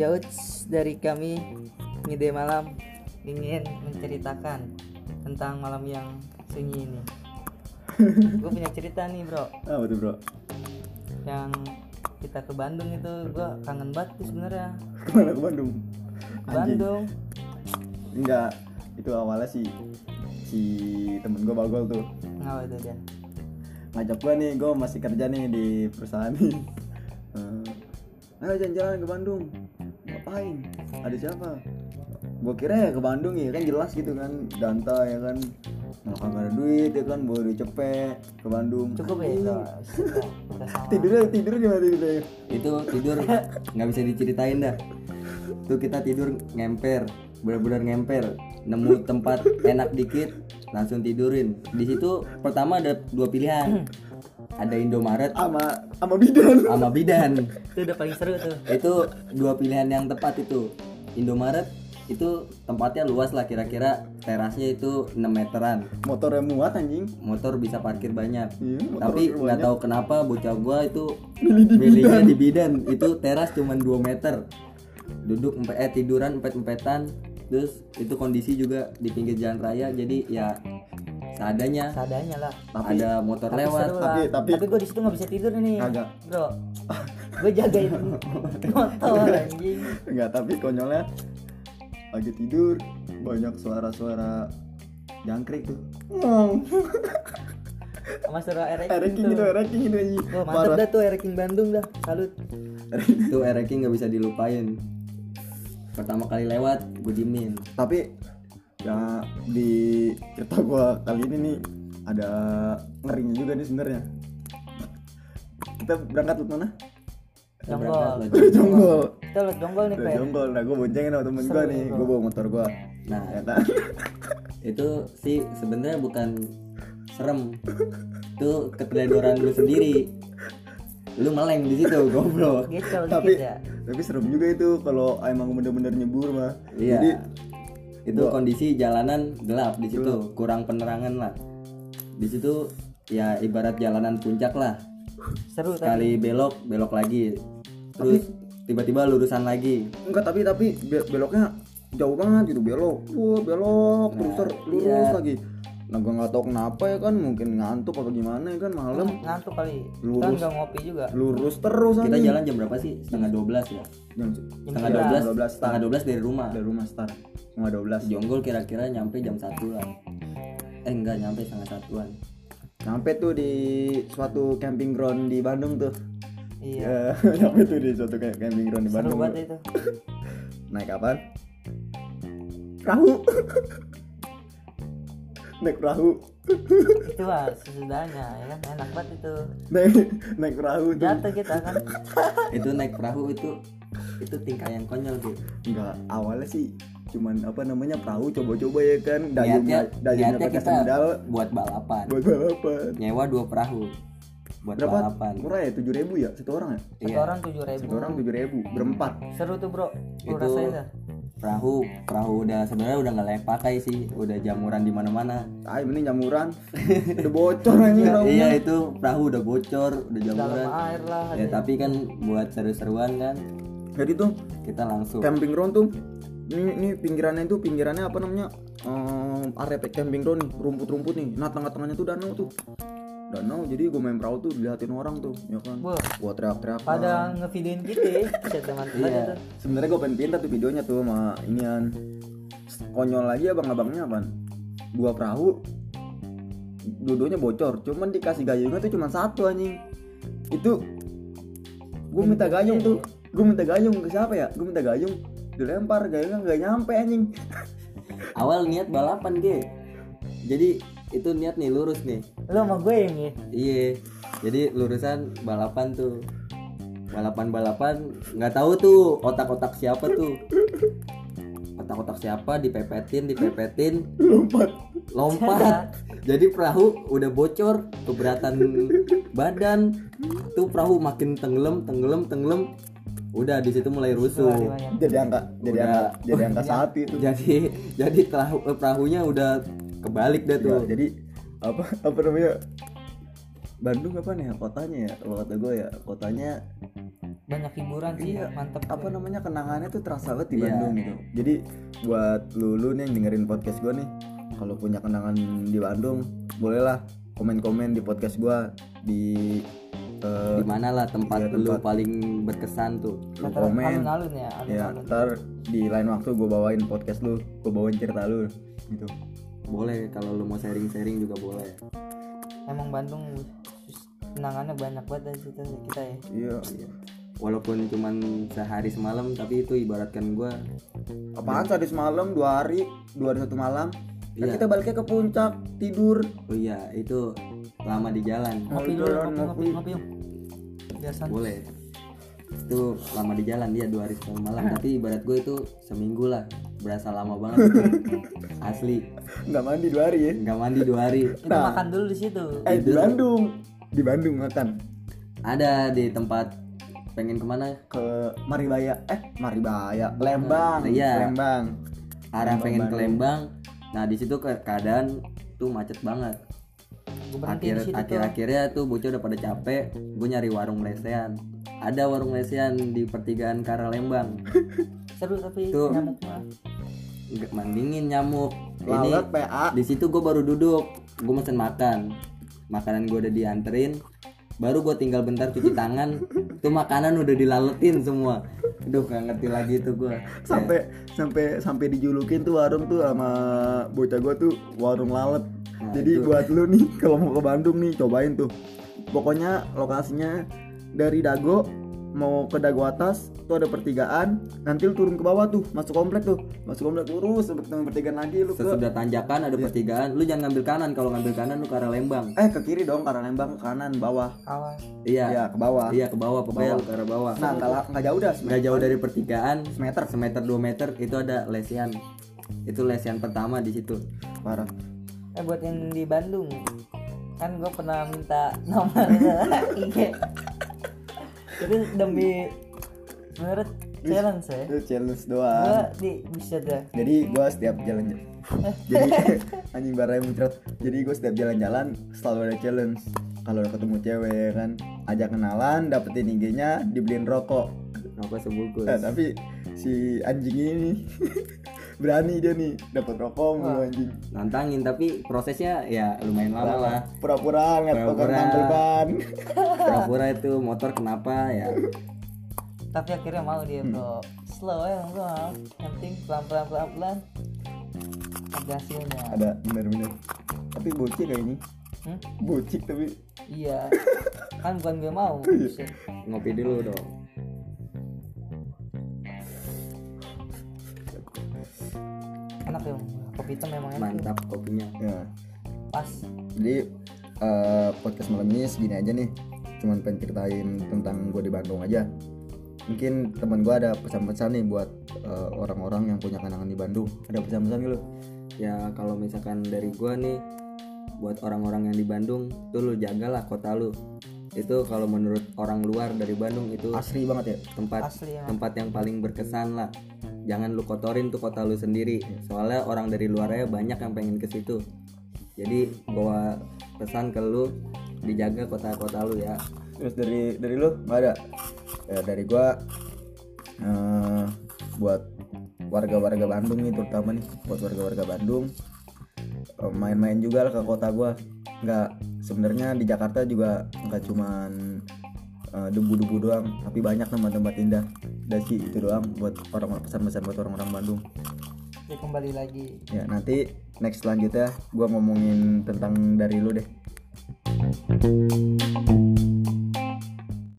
Yauds dari kami Ngide Malam ingin menceritakan tentang malam yang sunyi ini. gue punya cerita nih bro, Ah betul bro. yang kita ke Bandung itu gue kangen banget tuh sebenarnya. Ke mana ke Bandung? Ke Bandung, Enggak. Itu awalnya si si temen gue bagol tuh ngapa itu dia? ngajak gue nih gue masih kerja nih di perusahaan nih Eh, ayo jalan-jalan ke Bandung ngapain? Ada siapa? Gue kira ya ke Bandung ya kan jelas gitu kan. Danta ya kan. Nggak kagak ada duit ya kan bawa duit cepet ke Bandung. Cukup ya kita sama. tidurnya tidur gimana tidurnya itu tidur nggak bisa diceritain dah. Tuh kita tidur ngemper benar-benar ngemper. Nemu tempat enak dikit langsung tidurin. Di situ pertama ada dua pilihan ada Indomaret sama sama bidan. Sama Bidan. Itu udah paling seru tuh. itu dua pilihan yang tepat itu. Indomaret itu tempatnya luas lah kira-kira terasnya itu 6 meteran. Motornya muat anjing. Motor bisa parkir banyak. Iya, motor tapi nggak tahu kenapa bocah gua itu Milih di milihnya di bidan. Itu teras cuman 2 meter. Duduk empe- eh tiduran empet-empetan terus itu kondisi juga di pinggir jalan raya. Jadi ya seadanya Seadanya lah. Tapi- ada motor Tapi lewat seru lah. Tapi- Tapi, tapi- gue di situ nggak bisa tidur nih, Kagak. bro. gue jagain motor anjing. Enggak, tapi konyolnya lagi tidur banyak suara-suara jangkrik tuh. Ngong. Sama suruh Ereking Ereking tuh. itu, ereking itu anjing. Wah mantep dah tuh Ereking Bandung dah. Salut. itu Ereking nggak bisa dilupain pertama kali lewat gue dimin Tapi ya di cerita gua kali ini nih ada ngerinya juga nih sebenarnya. Kita berangkat ke mana? Kita Jonggol. Jonggol. Kita liat jonggol nih, Ke Pe. Jonggol. Nah, gua boncengin sama temen Seru gua nih. Gua bawa motor gua. nah Ya kan? itu sih sebenarnya bukan serem itu keteledoran lu sendiri lu meleng di situ goblok Gecel tapi dikit ya. tapi serem juga itu kalau emang bener-bener nyebur mah. iya Jadi itu kondisi jalanan gelap di situ kurang penerangan lah. Di situ ya ibarat jalanan puncak lah. Seru tapi. sekali belok belok lagi. Terus tiba-tiba lurusan lagi. Enggak tapi tapi be- beloknya jauh banget gitu. Belok wah belok terus ter lurus iya. lagi nah gua nggak tahu kenapa ya kan mungkin ngantuk atau gimana ya kan malam. Ngantuk kali. Kan Lurus. nggak ngopi juga. lurus terus kita anjing. jalan jam berapa sih? Setengah 12 ya? Jam setengah 12 12 setengah 12 dari rumah. Dari rumah start. Setengah dua belas. Jonggol kira-kira nyampe jam satu lah eh enggak nyampe setengah satuan. Sampai tuh di suatu camping ground di Bandung tuh. Iya. ya sampai tuh di suatu kayak camping ground di Seru Bandung. banget itu. naik kapan perahu naik perahu. Itu mah sesudahnya ya kan? Enak banget itu. naik naik perahu tuh. Jatuh kita kan. itu naik perahu itu itu tingkah yang konyol tuh Enggak, awalnya sih cuman apa namanya perahu coba-coba ya kan? Dayungnya dayungnya pakai kita sendal buat balapan. Buat balapan. Nyewa dua perahu buat berapa? balapan. Murah ya tujuh ribu ya? Satu orang ya? Satu Iya. orang tujuh ribu. satu orang tujuh ribu. Berempat. Seru tuh bro. Lu Itu- rasain. Perahu perahu udah sebenarnya udah nggak layak pakai sih. Udah jamuran di mana-mana. Ah ini jamuran. Udah bocor aja perahu iya itu perahu udah bocor udah jamuran. Dalam air lah. ya tapi kan buat seru-seruan kan. Jadi tuh kita langsung. camping ground tuh ini ini pinggirannya itu pinggirannya apa namanya? Ehm, area camping ground nih rumput-rumput nih. Nah tengah-tengahnya tuh danau tuh danau jadi gue main perahu tuh diliatin orang tuh ya kan? Wah. gua teriak-teriak Pada ngevideoin gitu ya. Teman-teman Iya. sebenarnya gue pengen pinta tuh videonya tuh sama inian. Konyol lagi abang-abangnya apa dua perahu dua-duanya bocor. Cuman dikasih gayungnya tuh cuma satu anjing. Itu gue minta gayung tuh. gue minta gayung ke siapa ya? Gue minta gayung. Dilempar gayungnya nggak nyampe anjing. Awal niat balapan ge. Jadi itu niat nih lurus nih Lu sama gue yang ya. iya jadi lurusan balapan tuh. Balapan balapan nggak tahu tuh otak-otak siapa tuh. Otak-otak siapa dipepetin dipepetin. Lompat. Lompat. Jadi perahu udah bocor keberatan badan. Tuh perahu makin tenggelam tenggelam tenggelam. Udah di situ mulai rusuh. Jadi angka jadi Udah. angka jadi angka satu itu. Jadi jadi perahu eh, perahunya udah kebalik dah Ya, tuh jadi apa apa namanya? Bandung apa nih ya? Kotanya ya? Kalau kata gue ya kotanya banyak hiburan sih Iya. mantep apa namanya? Kenangannya tuh terasa banget di Iya. Bandung gitu. Jadi buat lu lu nih yang dengerin podcast gue nih kalau punya kenangan di Bandung bolehlah komen-komen di podcast gue di eh, di mana lah tempat Iya, lu tempat. paling berkesan tuh. Lu komen. ya ya alun-alun. ntar di lain waktu gue bawain podcast lu gue bawain cerita lu gitu boleh kalau lu mau sharing-sharing juga boleh. Emang Bandung kenangannya banyak banget dari situ kita ya. Iya walaupun cuman sehari semalam tapi itu ibaratkan gua apaan tadi semalam? Dua hari? Dua hari satu malam? Kan Iya. kita baliknya ke puncak tidur. Oh iya itu lama di jalan. Ngopi dulu doang, ngopi ngopi. biasa. Boleh. Itu lama di jalan dia dua hari satu malam. Tapi ibarat gue itu seminggu lah berasa lama banget asli. Nggak mandi dua hari ya? Nggak mandi dua hari. Kita makan dulu di situ. Eh di Bandung. Di Bandung makan. Ada di tempat pengen ke mana? Ke Maribaya. Eh Maribaya. Lembang. Iya. Lembang. Arah Lembang, pengen ke. Lembang. Nah di situ ke keadaan tuh macet banget. Akhir situ akhir tuh. akhirnya tuh bocah udah pada capek. Gue nyari warung lesehan. Ada warung lesehan di pertigaan Kara Lembang. Seru tapi Tuh. Mandingin nyamuk. Ini PA di situ gue baru duduk. Gue mesen makan. Makanan gue udah dianterin. Baru gue tinggal bentar cuci tangan. Tuh makanan udah dilaletin semua. Aduh gak ngerti lagi tuh gue sampai sampai sampai dijulukin tuh warung tuh sama bocah gua tuh warung lalat. Nah, jadi itu. buat lu nih kalau mau ke Bandung nih cobain tuh. Pokoknya lokasinya dari Dago mau ke Dago atas tuh ada pertigaan. Nanti lu turun ke bawah tuh masuk komplek tuh. Masuk komplek lurus sampai ketemu pertigaan lagi lu ke sesudah tanjakan ada pertigaan lu jangan ngambil kanan. Kalau ngambil kanan lu ke arah Lembang. Eh ke kiri dong karena Lembang ke kanan bawah. Awas iya. Iya ke bawah. Iya ke bawah pokoknya lu ke arah bawah. Nah nggak la- nggak jauh dah nggak jauh dari pertigaan. Semeter. semeter dua meter itu ada lesian itu lesian pertama di situ. Parah. Eh buat yang di Bandung kan gue pernah minta nomor IG itu demi sebenarnya challenge ya. Itu challenge gue doang di bisa dah jadi gua setiap jalan jadi anjing barang muncrat. Jadi gua setiap jalan-jalan selalu ada challenge. Kalau udah ketemu cewek ya kan? Ajak kenalan dapetin IG-nya dibeliin rokok. Rokok sebungkus. Eh, tapi si anjing ini berani dia nih dapat rokok mulu anjing. Nantangin tapi prosesnya ya lumayan lama lah. pura-pura Pura-pura. tampil ban pura-pura itu motor kenapa ya. Tapi akhirnya mau dia bro. Slow ya yang penting pelan pelan pelan pelan ada hasilnya ada bener-bener. Tapi bocil kayak ini. Hmm? bocil tapi. Iya. Kan bukan gue mau Buset. ngopi dulu dong enak ya kopi hitam memang enak. Mantap kopinya. Ya. Pas. Jadi eh, podcast malam ini segini aja nih. Cuman pengen ceritain tentang gue di Bandung aja. Mungkin teman gue ada pesan-pesan nih buat eh, orang-orang yang punya kenangan di Bandung. Ada pesan-pesan gitu ya kalau misalkan dari gua nih buat orang-orang yang di Bandung tuh lu jagalah kota lu itu kalau menurut orang luar dari Bandung itu asli banget ya? tempat asli emang tempat yang paling berkesan lah. Jangan lu kotorin tuh kota lu sendiri. Soalnya orang dari luarnya banyak yang pengen ke situ. Jadi bawa pesan ke lu dijaga kota-kota lu ya. Terus dari dari lu nggak ada? Ya dari gue eh, buat warga-warga Bandung nih terutama nih buat warga-warga Bandung eh, main-main juga lah ke kota gue nggak sebenarnya di Jakarta juga nggak cuman eh, debu-debu doang tapi banyak tempat-tempat indah. Udah sih itu doang buat orang pesan-pesan buat orang-orang Bandung. Dia kembali lagi. Ya nanti next selanjutnya gue ngomongin tentang dari lu deh